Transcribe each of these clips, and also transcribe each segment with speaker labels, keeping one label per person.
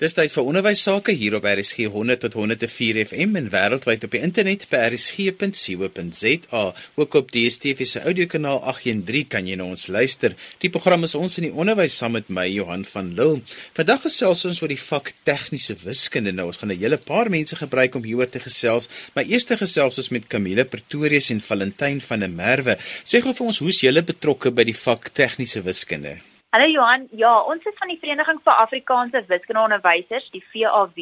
Speaker 1: Dis tyd vir onderwys sake hier op RSG 100 tot 104 FM en wêreldwyd op die internet by rsg.co.za. Ook op DStv se audiokanaal 813 kan jy na ons luister. Die program is ons in die onderwys saam met my Johan van Lille. Vandag gesels ons oor die vak tegniese wiskunde. Nou ons gaan 'n hele paar mense gebruik om hieroor te gesels. My eerste gesels is met Camille Pretorius en Valentyn van der Merwe. Sê gou vir ons hoe's julle betrokke by die vak tegniese wiskunde?
Speaker 2: Hallo Johan, ja, ons is van die Vereniging vir Afrikaanse Wiskundeonderwysers, die VAW,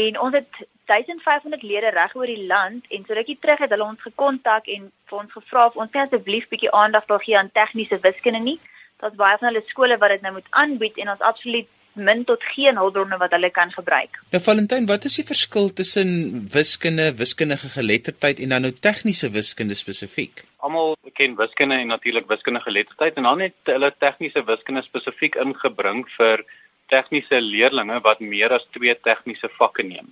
Speaker 2: en ons het 1500 lede reg oor die land en so rukkie terug het hulle ons gekontak en vir ons gevra of ons asseblief bietjie aandag wil gee aan tegniese wiskunde nie. Daar's baie van hulle skole wat dit nou moet aanbied en ons absoluut min tot geen hulpbronne wat hulle kan gebruik.
Speaker 1: Nou Valentyn, wat is die verskil tussen wiskunde, wiskundige geletterdheid en dan nou tegniese wiskunde spesifiek?
Speaker 3: almal ken wiskunde en natuurlik wiskundige geletterdheid en dan het hulle tegniese wiskunde spesifiek ingebring vir tegniese leerdlinge wat meer as twee tegniese vakke neem.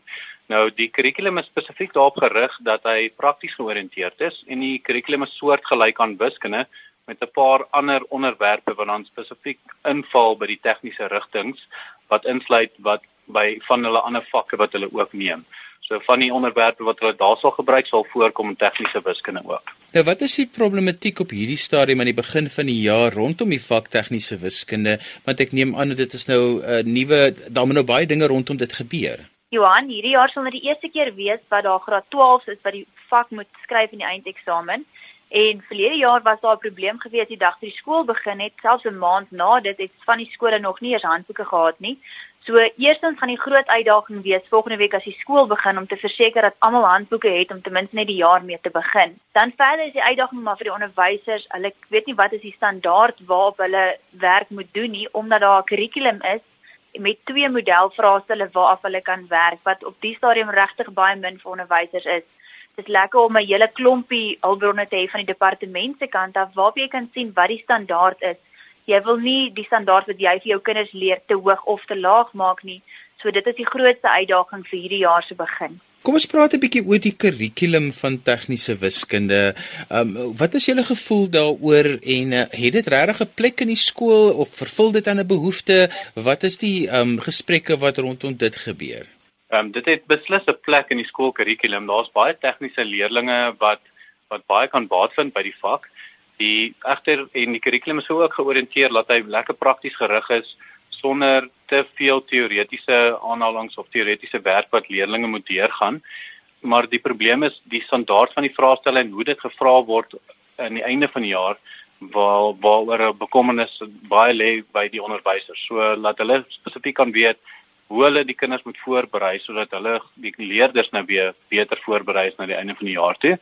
Speaker 3: Nou die kurrikulum is spesifiek daarop gerig dat hy prakties georiënteerd is en die kurrikulum is soortgelyk aan wiskunde met 'n paar ander onderwerpe wat dan spesifiek inval by die tegniese rigtings wat insluit wat by van hulle ander vakke wat hulle ook neem. So van die onderwerpe wat hulle daarsal gebruik sal voorkom in tegniese wiskunde ook.
Speaker 1: Nou wat is die problematiek op hierdie stadium aan die begin van die jaar rondom die vak tegniese wiskunde want ek neem aan dit is nou 'n uh, nuwe daar moet nou baie dinge rondom dit gebeur.
Speaker 2: Johan, hierdie jaar sal dit die eerste keer wees wat daar graad 12 is wat die vak moet skryf in die eindeksamen. En verlede jaar was daar 'n probleem gewees die dag toe die skool begin het, selfs 'n maand na dit het van die skole nog nie eens handboeke gehad nie. So eerstens gaan die groot uitdaging wees volgende week as die skool begin om te verseker dat almal handboeke het om ten minste net die jaar mee te begin. Dan verder is die uitdaging maar vir die onderwysers, hulle weet nie wat is die standaard waarop hulle werk moet doen nie omdat daar 'n kurrikulum is met twee modelvraestelle waarop hulle kan werk wat op die stadium regtig baie min vir onderwysers is. Dit is lekker om 'n hele klompie hulpbronne te hê van die departement se kant af waarop jy kan sien wat die standaard is jy wil nie die standaard wat jy vir jou kinders leer te hoog of te laag maak nie. So dit is die grootste uitdaging vir hierdie jaar se begin.
Speaker 1: Kom ons praat 'n bietjie oor die kurrikulum van tegniese wiskunde. Ehm um, wat is julle gevoel daaroor en uh, het dit regtig 'n plek in die skool of vervul dit aan 'n behoefte? Wat is die ehm um, gesprekke wat rondom dit gebeur?
Speaker 3: Ehm um, dit het beslis 'n plek in die skoolkurrikulum. Daar's baie tegniese leerdlinge wat wat baie kan baat vind by die vak. Die egter en die kurrikulum is ook georiënteer dat hy lekker prakties gerig is sonder te veel teoretiese aanhalinge of teoretiese werk wat leerders moet deurgaan. Maar die probleem is die standaard van die vraestelle en hoe dit gevra word aan die einde van die jaar waar waaroor 'n bekommernis baie lê by die onderwysers. So laat hulle spesifiek kan weet hoe hulle die kinders moet voorberei sodat hulle die leerders nou weer beter voorberei is na die einde van die jaar toe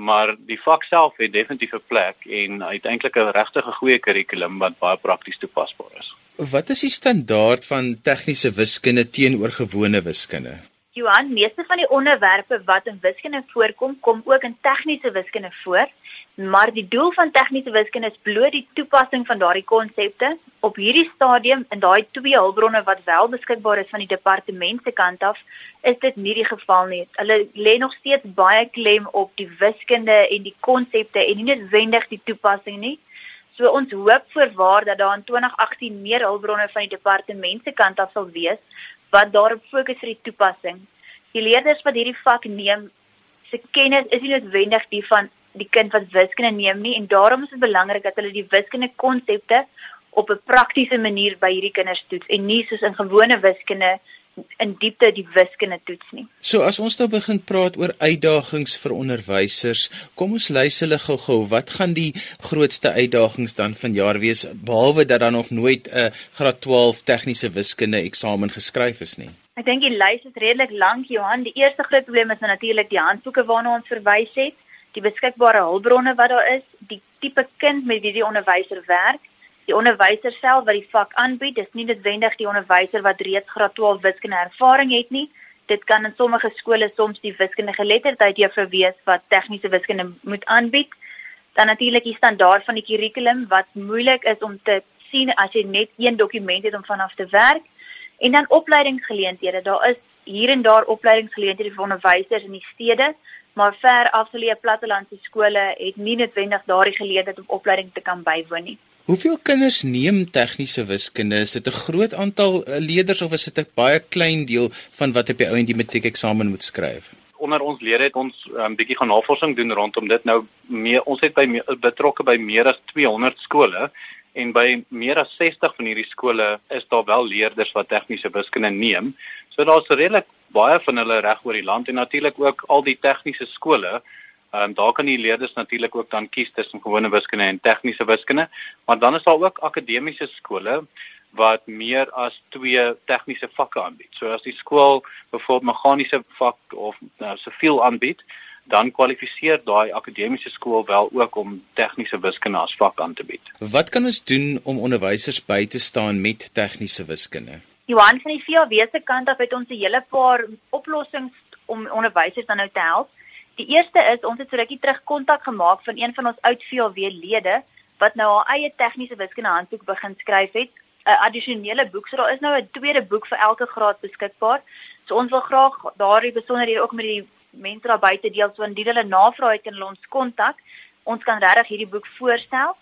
Speaker 3: maar die vak self het definitief 'n plek en uiteindelik 'n regtig goeie kurrikulum wat baie prakties toepasbaar is.
Speaker 1: Wat is die standaard van tegniese wiskunde teenoor gewone wiskunde?
Speaker 2: Johan, meeste van die onderwerpe wat in wiskunde voorkom, kom ook in tegniese wiskunde voor maar die doel van tegniese wiskunde is bloot die toepassing van daardie konsepte op hierdie stadium in daai twee hulpbronne wat wel beskikbaar is van die departement se kant af is dit nie die geval nie. Hulle lê nog steeds baie klem op die wiskunde en die konsepte en nie noodwendig die toepassing nie. So ons hoop voorwaar dat daar in 2018 meer hulpbronne van die departement se kant af sal wees wat daarop fokus vir die toepassing. Die leerders wat hierdie vak neem se kennis is nie noodwendig die van die kind wat wiskunde neem nie en daarom is dit belangrik dat hulle die wiskunde konsepte op 'n praktiese manier by hierdie kinders toets en nie soos in gewone wiskunde in diepte die wiskunde toets nie.
Speaker 1: So as ons nou begin praat oor uitdagings vir onderwysers, kom ons lys hulle gou-gou. Wat gaan die grootste uitdagings dan vanjaar wees behalwe dat daar nog nooit 'n graad 12 tegniese wiskunde eksamen geskryf is nie?
Speaker 2: Ek dink die lys is redelik lank, Johan. Die eerste groot probleem is nou natuurlik die handboeke waarna ons verwys het die beskikbare hulpbronne wat daar is, die tipe kind met wie die onderwyser werk, die onderwyser self wat die vak aanbied, dis nie noodwendig die onderwyser wat reeds graad 12 wiskunde ervaring het nie. Dit kan in sommige skole soms die wiskundige geletterdheid juffrou wees wat tegniese wiskunde moet aanbied. Dan natuurlik die standaard van die kurrikulum wat moeilik is om te sien as jy net een dokument het om vanaf te werk. En dan opleidingsgeleenthede. Daar is hier en daar opleidingsgeleenthede vir onderwysers in die stede maar ver afgeleë plattelandse skole het nie noodwendig daardie geleentheid om opleiding te kan bywoon nie.
Speaker 1: Hoeveel kinders neem tegniese wiskunde? Is dit 'n groot aantal eh, leerders of is dit 'n baie klein deel van wat op die ou en die matriekeksamen moet skryf?
Speaker 3: Onder ons lede het ons 'n um, bietjie gaan navorsing doen rondom dit. Nou meer ons het by betrokke by meer as 200 skole en by meer as 60 van hierdie skole is daar wel leerders wat tegniese wiskunde neem. So daar's redelik baie van hulle reg oor die land en natuurlik ook al die tegniese skole. Ehm um, daar kan die leerders natuurlik ook dan kies tussen gewone wiskunde en tegniese wiskunde, maar dan is daar ook akademiese skole wat meer as twee tegniese vakke aanbied. So as die skool byvoorbeeld meganiese vak of nou siviel aanbied, dan kwalifiseer daai akademiese skool wel ook om tegniese wiskunde as vak aan te bied.
Speaker 1: Wat kan ons doen om onderwysers by te staan met tegniese wiskunde?
Speaker 2: Johan van die VAW se kant af het ons 'n hele paar oplossings om onderwysers dan nou te help. Die eerste is ons het so rukkie terug kontak gemaak van een van ons oud VAW lede wat nou haar eie tegniese wiskunde handboek begin skryf het, 'n addisionele boek. So daar is nou 'n tweede boek vir elke graad beskikbaar. So ons wil graag daardie besonderhede ook met die mense daar buite deel so indien hulle navrae het kan hulle ons kontak. Ons kan regtig hierdie boek voorstel.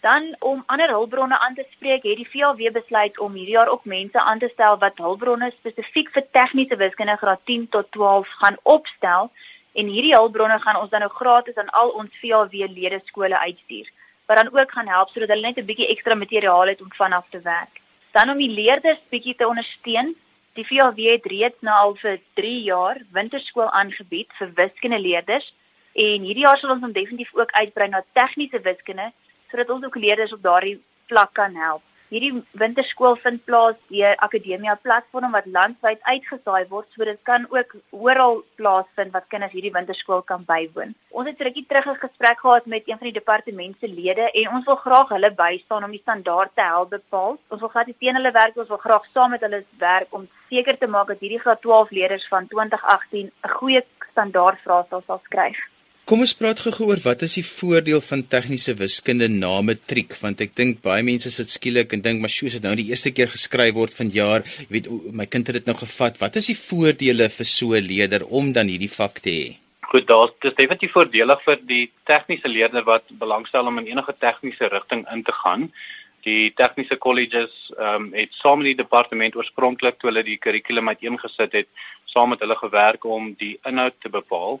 Speaker 2: Dan om ander hulpbronne aan te spreek, het die VLW besluit om hierdie jaar ook mense aan te stel wat hulpbronne spesifiek vir tegniese wiskunde graad 10 tot 12 gaan opstel en hierdie hulpbronne gaan ons dan nou gratis aan al ons VLW lede skole uitstuur wat dan ook gaan help sodat hulle net 'n bietjie ekstra materiaal het om vanaf te werk. Dan om die leerders bietjie te ondersteun, die VLW het reeds nou al vir 3 jaar winterskool aangebied vir wiskunde leerders en hierdie jaar sal ons hom definitief ook uitbrei na tegniese wiskunde sodat ons ook leerders op daardie vlak kan help. Hierdie winterskool vind plaas deur Akademia platform wat landwyd uitgesaai word, so dit kan ook oral plaasvind wat kinders hierdie winterskool kan bywoon. Ons het rukkie terug 'n gesprek gehad met een van die departementselede en ons wil graag hulle bystaan om die standaard te help bepaal. Ons wil nie teen hulle werk, ons wil graag saam met hulle werk om seker te maak dat hierdie graad 12 leerders van 2018 'n goeie standaard vraestel sal skryf.
Speaker 1: Kom ons praat gou oor wat is die voordeel van tegniese wiskunde na matriek want ek dink baie mense sit skielik en dink maar sjoe, dit nou die eerste keer geskryf word vanjaar, jy weet my kind het dit nou gevat. Wat is die voordele vir so 'n leerder om dan hierdie vak te hê?
Speaker 3: Goed, daar's dis definitief voordelig vir die tegniese leerder wat belangstel om in enige tegniese rigting in te gaan. Die tegniese colleges ehm um, het met die departement oorspronklik toe hulle die kurrikulum uiteengesit het, saam met hulle gewerk om die inhoud te bepaal.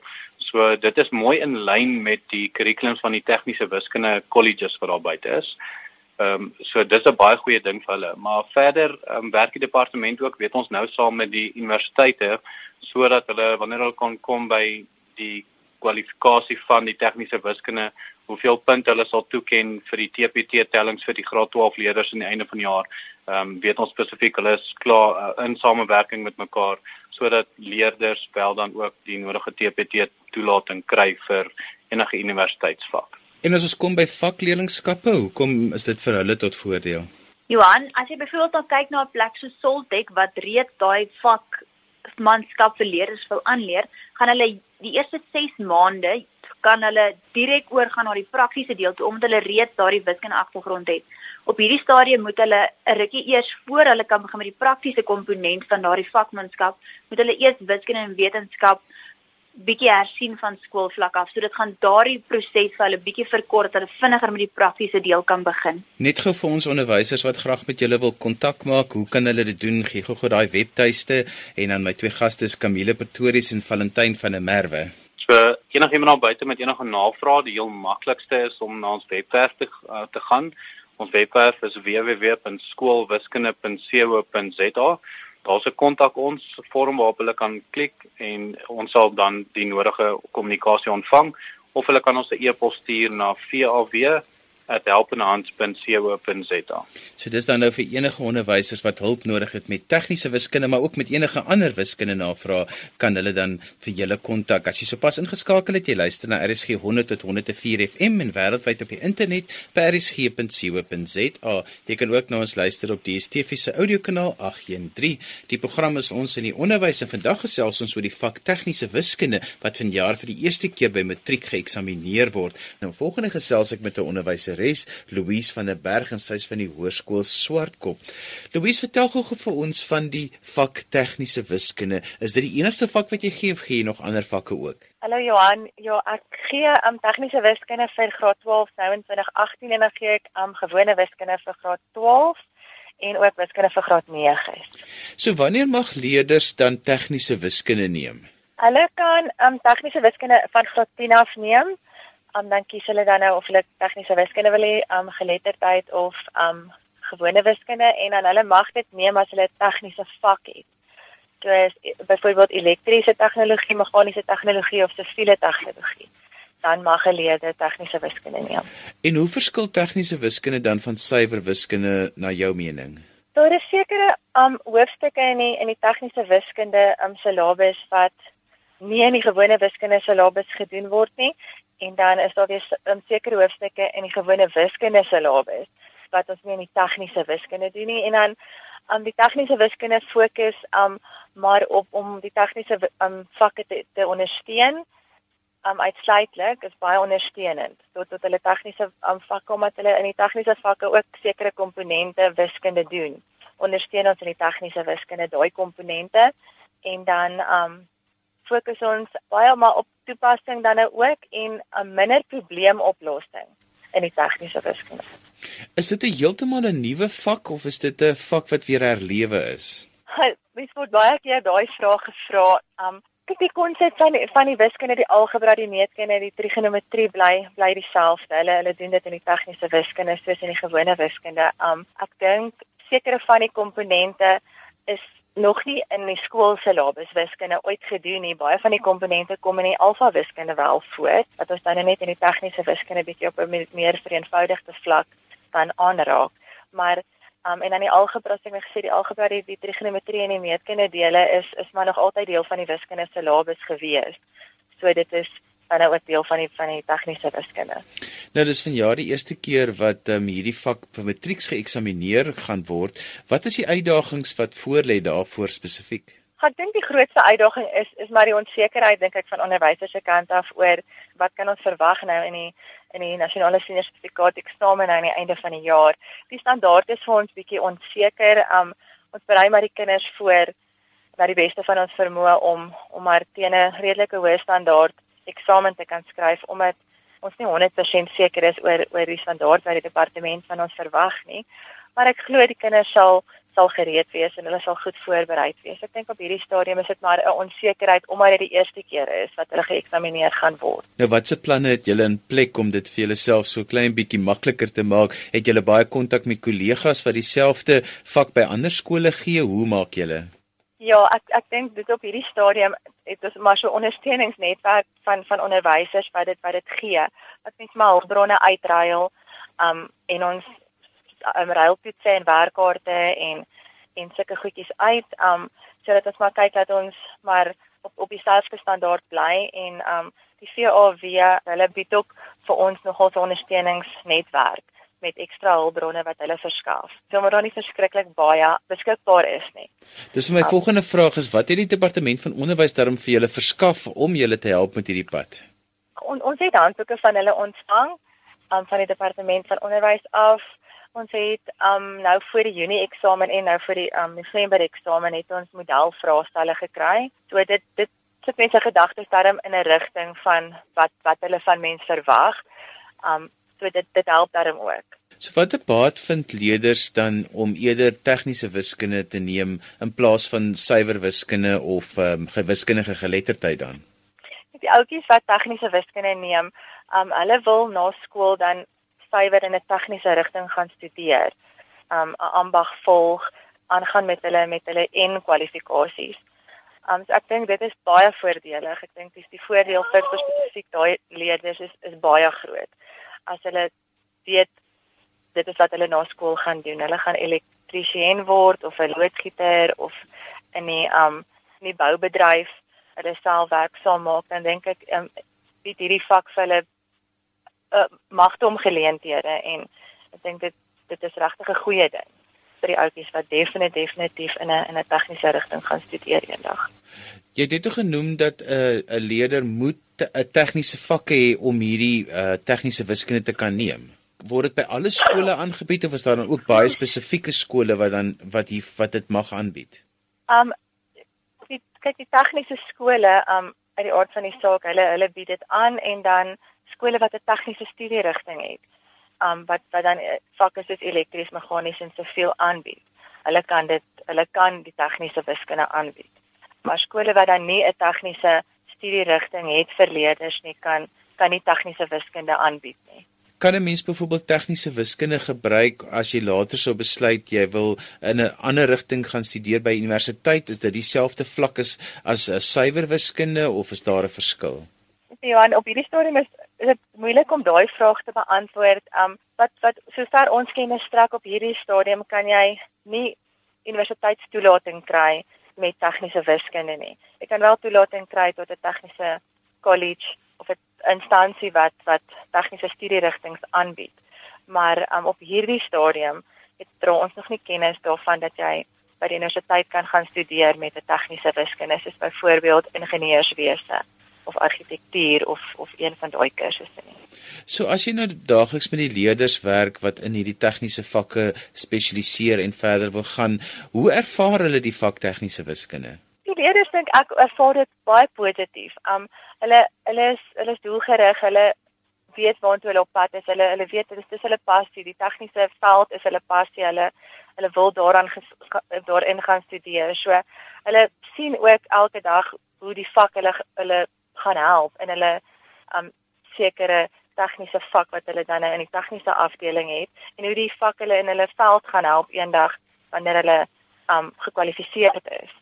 Speaker 3: So dit is mooi in lyn met die kurrikulums van die tegniese wiskunde colleges wat daar buite is. Ehm um, so dis 'n baie goeie ding vir hulle. Maar verder um, werk die departement ook, weet ons nou saam met die universiteite sodat hulle wanneer hulle kan kom by die kwalifikasie van die tegniese wiskunde hoeveel punte hulle sal toeken vir die TPT tellings vir die graad 12 leerders aan die einde van die jaar. Ehm um, weet ons spesifiek hulle is klaar uh, in samewerking met mekaar sodat leerders wel dan ook die nodige TPT toelating kry vir enige universiteitsvak.
Speaker 1: En as ons kom by vakleerlingskappe, hoekom is dit vir hulle tot voordeel?
Speaker 2: Johan, as jy byvoorbeeld dan kyk na 'n plek so Soltech wat reeds daai vak manskap vir leerders wil aanleer, gaan hulle die eerste 6 maande kan hulle direk oorgaan na die praktiese deel toe omdat hulle reeds daardie wiskunde agtergrond het. Op hierdie stadium moet hulle 'n rukkie eers voor hulle kan begin met die praktiese komponent van daardie vakmanskap, moet hulle eers wiskunde en wetenskap bietjie hersien van skoolvlak af. So dit gaan daardie proses vir hulle bietjie verkort dat hulle vinniger met die praktiese deel kan begin.
Speaker 1: Net gou vir ons onderwysers wat graag met julle wil kontak maak, hoe kan hulle dit doen? Gee gou gou daai webtuiste en dan my twee gaste is Camille Pretorius en Valentyn van der Merwe.
Speaker 3: So enigiemand daar buite met enige navrae, die heel maklikste is om na ons webwerf te, uh, te gaan. Ons webwerf is www.skoolwiskunde.co.za. Daar's 'n kontak ons vorm waarop hulle kan klik en ons sal dan die nodige kommunikasie ontvang of hulle kan ons 'n e-pos stuur na vaw @helpenhand.co.za.
Speaker 1: So dis dan nou vir enige onderwysers wat hulp nodig het met tegniese wiskunde maar ook met enige ander wiskunde navrae kan hulle dan vir julle kontak. As jy sopas ingeskakel het, jy luister na RSG 100 tot 104 FM en wêreldwyd op die internet by rsg.co.za. Jy kan ook na ons luister op die DSTV se audiokanaal 813. Die program is ons in die onderwys en vandag gesels ons oor die vak tegniese wiskunde wat vanjaar vir die eerste keer by matriek geëksamineer word. Nou volgende gesels ek met 'n onderwyser leseres Louise van der Berg en sy's van die hoërskool Swartkop. Louise, vertel gou vir ons van die vak tegniese wiskunde. Is dit die enigste vak wat jy gee of gee jy nog ander vakke ook?
Speaker 4: Hallo Johan, ja, ek gee um tegniese wiskunde vir graad 12 nou in 2018 en dan gee ek um gewone wiskunde vir graad 12 en ook wiskunde vir graad 9.
Speaker 1: So wanneer mag leerders dan tegniese wiskunde neem?
Speaker 4: Hulle kan um tegniese wiskunde van graad 10 af neem. Um dan kies hulle dan nou of hulle tegniese wiskunde wil hê, um geletterdheid of um gewone wiskunde en dan hulle mag dit neem as hulle 'n tegniese vak het soos byvoorbeeld elektriese tegnologie, meganiese tegnologie of siviele tegnologie, dan mag 'n leerder tegniese wiskunde neem.
Speaker 1: En hoe verskil tegniese wiskunde dan van suiwer wiskunde na jou mening?
Speaker 4: Daar is sekere um hoofstukke in die in die tegniese wiskunde um syllabus wat nie in die gewone wiskunde syllabus gedoen word nie en dan is daar weer um, sekere hoofstukke in die gewone wiskunde syllabus wat ons nie in die tegniese wiskunde doen nie. En dan um die tegniese wiskunde fokus um maar op om die tegniese um, vakke te, te ondersteun um uitsluitlik is baie ondersteunend. Tot tot hulle tegniese um, vakke omdat hulle in die tegniese vakke ook sekere komponente wiskunde doen ondersteun ons in die tegniese wiskunde daai komponente. En dan um fokus ons baie maar op toepassing dan nou ook en 'n minder probleemoplossing in die tegniese wiskunde.
Speaker 1: Is dit 'n heeltemal 'n nuwe vak of is dit 'n vak wat weer herlewe is?
Speaker 4: Mens word baie keer daai vraag gevra. Um kyk die konsep van van die wiskunde, die algebra, die meetkunde, die trigonometrie bly bly dieselfde. Hulle hulle doen dit in die tegniese wiskunde soos in die gewone wiskunde. Um ek dink sekere van die komponente is nog nie in die skool se syllabus wiskunde ooit gedoen nie. Baie van die komponente kom in die alfa wiskunde wel voor. Wat ons dan net in die tegniese wiskunde bietjie op 'n meer vereenvoudigde vlak dan aanraak. Maar Um en dan die algebra ek gesê die algebra die, die trigonometrie en die meetkunde dele is is maar nog altyd deel van die wiskunde syllabus gewees. So dit is dan nou ook deel van die van die tegniese wiskunde.
Speaker 1: Nou dis vanjaar die eerste keer wat um, hierdie vak vir matrieks geëksamineer gaan word. Wat is die uitdagings wat voorlê daarvoor spesifiek?
Speaker 4: Ek dink die grootste uitdaging is is maar die onsekerheid dink ek van onderwysers se kant af oor wat kan ons verwag nou in die in die nasionale senior sertifikaat eksamen aan die einde van die jaar. Die standaard is vir ons bietjie onseker. Um ons berei maar die kinders voor na die beste van ons vermoë om om maar teen 'n redelike hoë standaard eksamen te kan skryf omdat ons nie 100% seker is oor oor die standaard wat die departement van ons verwag nie. Maar ek glo die kinders sal sal gereed wees en hulle sal goed voorberei wees. Ek dink op hierdie stadium is dit maar 'n onsekerheid omdat dit die eerste keer is wat hulle geëksamineer gaan word.
Speaker 1: Nou watse planne het julle in plek om dit vir julleself so klein bietjie makliker te maak? Het julle baie kontak met kollegas wat dieselfde vak by ander skole gee? Hoe maak julle?
Speaker 4: Ja, ek ek dink dit op hierdie stadium het ons maar so ondersteuningsnetwerk van van onderwysers wat dit wat dit gee. Wat mens maar hulpbronne uitruil. Um en ons um, ruiltoetse en werkkaarte en en sulke goedjies uit um sodat ons maar kyk dat ons maar op op dieselfde standaard bly en um die VAW hulle bied ook vir ons nogal 'n ondersteuningsnetwerk met ekstra hulpbronne wat hulle verskaf. So maar dan nie verskriklik baie beskikbaar is nie.
Speaker 1: Dis my um, volgende vraag is wat het die departement van onderwys daarom vir julle verskaf om julle te help met hierdie pad?
Speaker 4: On, ons het handboeke van hulle ontvang um, van die departement van onderwys af ons het um nou vir die Junie eksamen en nou vir die um November eksamen het ons modelvraestelle gekry. So dit dit sit mense gedagtes daarin in 'n rigting van wat wat hulle van mense verwag. Um so dit dit help daarin ook.
Speaker 1: So watter baat vind leerders dan om eerder tegniese wiskunde te neem in plaas van suiwer wiskunde of um gewiskundige geletterdheid dan?
Speaker 4: Die ouetjies wat tegniese wiskunde neem, um hulle wil na skool dan suiwer in 'n tegniese rigting gaan studeer, um 'n ambag volg, aangaan met hulle met hulle en kwalifikasies. Um so ek dink dit is baie voordelig. Ek dink dis die voordeel vir spesifiek daai leerders is is baie groot. As hulle weet dit is wat hulle na skool gaan doen. Hulle gaan elektriesien word of 'n loodgieter of in die um in die boubedryf hulle self werksaam maak, dan dink ek um bied hierdie vak vir hulle uh, magdom geleenthede en ek dink dit dit is regtig 'n goeie ding vir die ouetjies wat definitief definitief in 'n in 'n tegniese rigting gaan studeer eendag.
Speaker 1: Jy het dit genoem dat 'n uh, 'n leerder moet 'n tegniese vak hê om hierdie uh, tegniese wiskunde te kan neem. Word dit by alle skole aangebied of is daar dan ook baie spesifieke skole wat dan wat hier wat dit mag aanbied?
Speaker 4: Um die kyk die tegniese skole um uit die aard van die saak, hulle hulle bied dit aan en dan skole wat 'n tegniese studie rigting het. Um wat wat dan eh, vakke soos elektries, meganies en soveel aanbied. Hulle kan dit hulle kan die tegniese wiskunde aanbied. Maar skole wat dan nie 'n tegniese studie rigting het vir leerders nie, kan kan nie tegniese wiskunde aanbied nie.
Speaker 1: Kan 'n mens byvoorbeeld tegniese wiskunde gebruik as jy later sou besluit jy wil in 'n ander rigting gaan studeer by universiteit? Is dit dieselfde vlak as as 'n suiwer wiskunde of is daar 'n verskil?
Speaker 4: Johan op hierdie stadium is dit moeilik om daai vraag te beantwoord. Um wat wat sover ons kennis strek op hierdie stadium kan jy nie universiteitstoelating kry met tegniese wiskunde nie jy kan wel toelating kry tot 'n tegniese college of 'n instansie wat wat tegniese studierigtinge aanbied. Maar um, op hierdie stadium het dra ons nog nie kennis daarvan dat jy by die universiteit kan gaan studeer met 'n tegniese wiskunde soos byvoorbeeld ingenieurswese of argitektuur of of een van daai kursusse nie.
Speaker 1: So as jy nou daagliks met die leerders werk wat in hierdie tegniese vakke spesialiseer en verder wil gaan, hoe ervaar hulle die vak tegniese wiskunde?
Speaker 4: Die leerders dink ek ervaar dit baie positief. Um hulle hulle is hulle is doelgerig, hulle weet waartoe hulle op pad is. Hulle hulle weet dit is dis hulle passie. Die tegniese veld is hulle passie. Hulle hulle wil daaraan daarin gaan studeer. So hulle sien ook elke dag hoe die vak hulle hulle gaan help in hulle um sekere tegniese vak wat hulle dan in die tegniese afdeling het en hoe die vak hulle in hulle veld gaan help eendag wanneer hulle um gekwalifiseer is.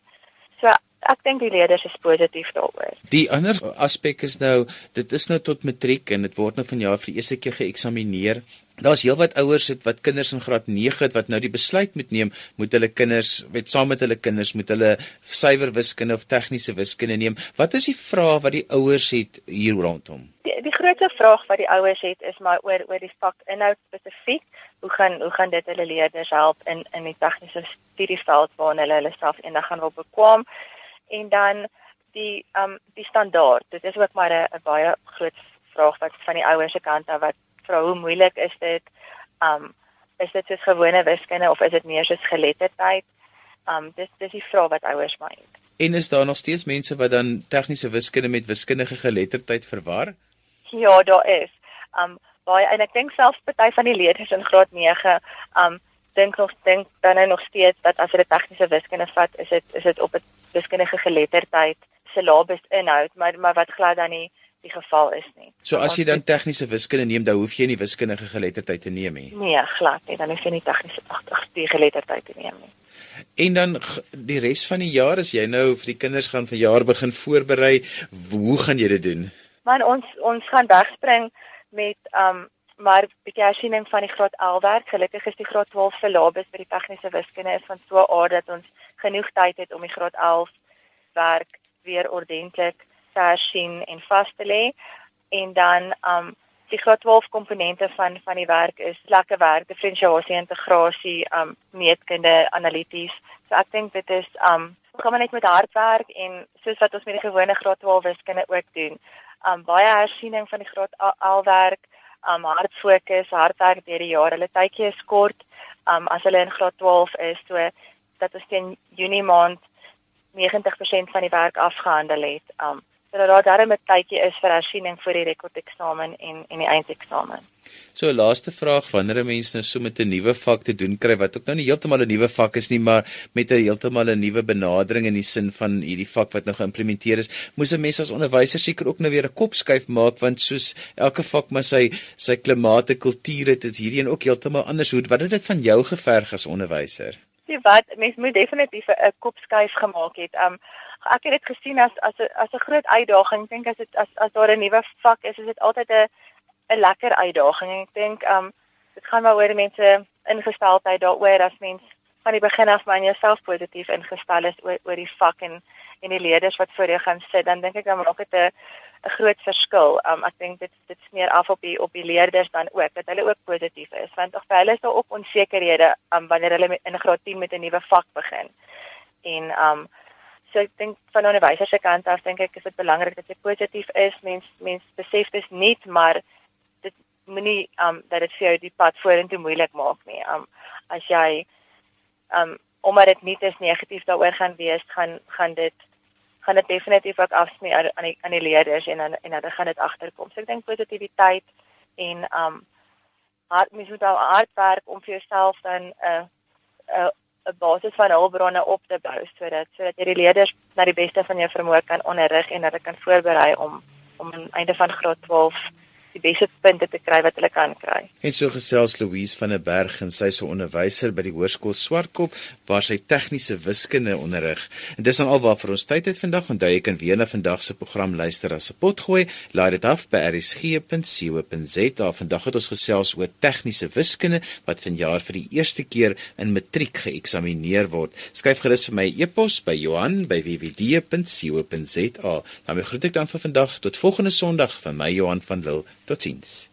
Speaker 4: So ek dink die leerders is positief daaroor.
Speaker 1: Die ander aspek is nou dit is nou tot matriek en dit word nou vanjaar vir die eerste keer geëksamineer. Daar's heelwat ouers het wat kinders in graad 9 het wat nou die besluit moet neem, moet hulle kinders met saam met hulle kinders moet hulle suiwer wiskunde of tegniese wiskunde neem. Wat is die vraag wat die ouers het hier rondom?
Speaker 4: Die, die grootste vraag wat die ouers het is maar oor oor die vak inhoud spesifiek. Hoe gaan hoe gaan dit hulle leerders help in in die tegniese studieveld waarna hulle hulle self eendag gaan wil bekwam? En dan die um die standaard. Dit is ook maar 'n baie groot vraag wat van die ouers se kant af wat vra hoe moeilik is dit? Um is dit soos gewone wiskunde of is dit meer soos geletterdheid? Um dis dis die vraag wat ouers maar het.
Speaker 1: En is daar nog steeds mense wat dan tegniese wiskunde met wiskundige geletterdheid verwar?
Speaker 4: Ja, daar is. Um baie en ek dink selfs party van die leerders in graad 9 um dink nog dink dan nog steeds dat as hulle tegniese wiskunde vat, is dit is dit op 'n wiskundige geletterdheid syllabus inhoud, maar maar wat glad dan nie die geval is nie.
Speaker 1: So as jy dan tegniese wiskunde neem, dan hoef jy nie wiskundige geletterdheid te neem nie.
Speaker 4: Nee, glad nie, dan hoef jy nie tegniese agtig die geletterdheid te neem nie.
Speaker 1: En dan die res van die jaar as jy nou vir die kinders gaan vir jaar begin voorberei, hoe gaan jy dit doen?
Speaker 4: Man ons ons gaan wegspring met um maar bietjie hersiening van die graad 11 werk. Gelukkig is die graad 12 syllabus vir die tegniese wiskunde is van so 'n aard dat ons genoeg tyd het om die graad 11 werk weer ordentlik te hersien en vas te lê. En dan um die graad 12 komponente van van die werk is lekker werk, diferensiasie, integrasie, um meetkunde, analities. So ek dink dit is um maar net met hard werk en soos wat ons met die gewone graad 12 wiskunde ook doen. Um baie hersiening van die graad 11 werk um hard fokus, hard werk deur die jaar. Hulle tydjie is kort um as hulle in graad 12 is, so dat ons teen Junie maand 90% van die werk afgehandel het. Um sodat daar darem 'n tydjie is vir hersiening vir die rekordeksamen en en die eindeksamen.
Speaker 1: So laaste vraag, wanneer 'n mens nou so met 'n nuwe vak te doen kry wat ook nou nie heeltemal 'n nuwe vak is nie, maar met 'n heeltemal 'n nuwe benadering in die sin van hierdie vak wat nou geïmplementeer is, moes 'n mens as onderwyser seker ook nou weer 'n kop skuif maak want soos elke vak maar sy sy klimate, kultuur het dit hierheen ook heeltemal anders. Hoe wat het dit van jou geverg as onderwyser?
Speaker 4: Sien wat, mens moet definitief 'n kop skuif gemaak het. Um ek het dit gesien as as 'n as 'n groot uitdaging. Ek dink as dit as as daar 'n nuwe vak is, is dit altyd 'n 'n lekker uitdaging en ek dink um dit gaan maar oor mense ingesteldheid daaroor as mens van die begin af maar in jouself positief ingestel is oor oor die vak en en die leerders wat voor jou gaan sit dan dink ek dan maak dit 'n 'n groot verskil. Um ek dink dit dit smeer af op die op die leerders dan ook dat hulle ook positief is want of hulle is daar ook onsekerhede um wanneer hulle in graad 10 met 'n nuwe vak begin. En um so ek dink van onderwysers se kant af dink ek is dit belangrik dat jy positief is. Mens mens besef dis nie maar moenie um dat dit vir jou die pad vorentoe moeilik maak nie. Um as jy um omdat dit nie te negatief daaroor gaan wees, gaan gaan dit gaan dit definitief ook afsny aan die aan die leerders en dan en dan gaan dit agterkom. So ek dink positiwiteit en um hard mens moet al hard werk om vir jouself dan 'n uh, 'n uh, 'n basis van hulpbronne op te bou sodat sodat jy die leerders na die beste van jou vermoë kan onderrig en hulle kan voorberei om om aan einde van graad 12 die beste punte te kry wat hulle kan kry.
Speaker 1: En so gesels Louise van der Berg en sy is 'n onderwyser by die Hoërskool Swartkop waar sy tegniese wiskunde onderrig. En dis dan alwaar vir ons tyd het vandag. Onthou jy kan weer na vandag se program luister as 'n potgooi. Laai dit af by rsg.co.za. Vandag het ons gesels oor tegniese wiskunde wat vanjaar vir die eerste keer in matriek geëksamineer word. Skryf gerus vir my e-pos by Johan@wwd.co.za. Dan groet ek dan vir vandag tot volgende Sondag van my Johan van Lille. Proteins.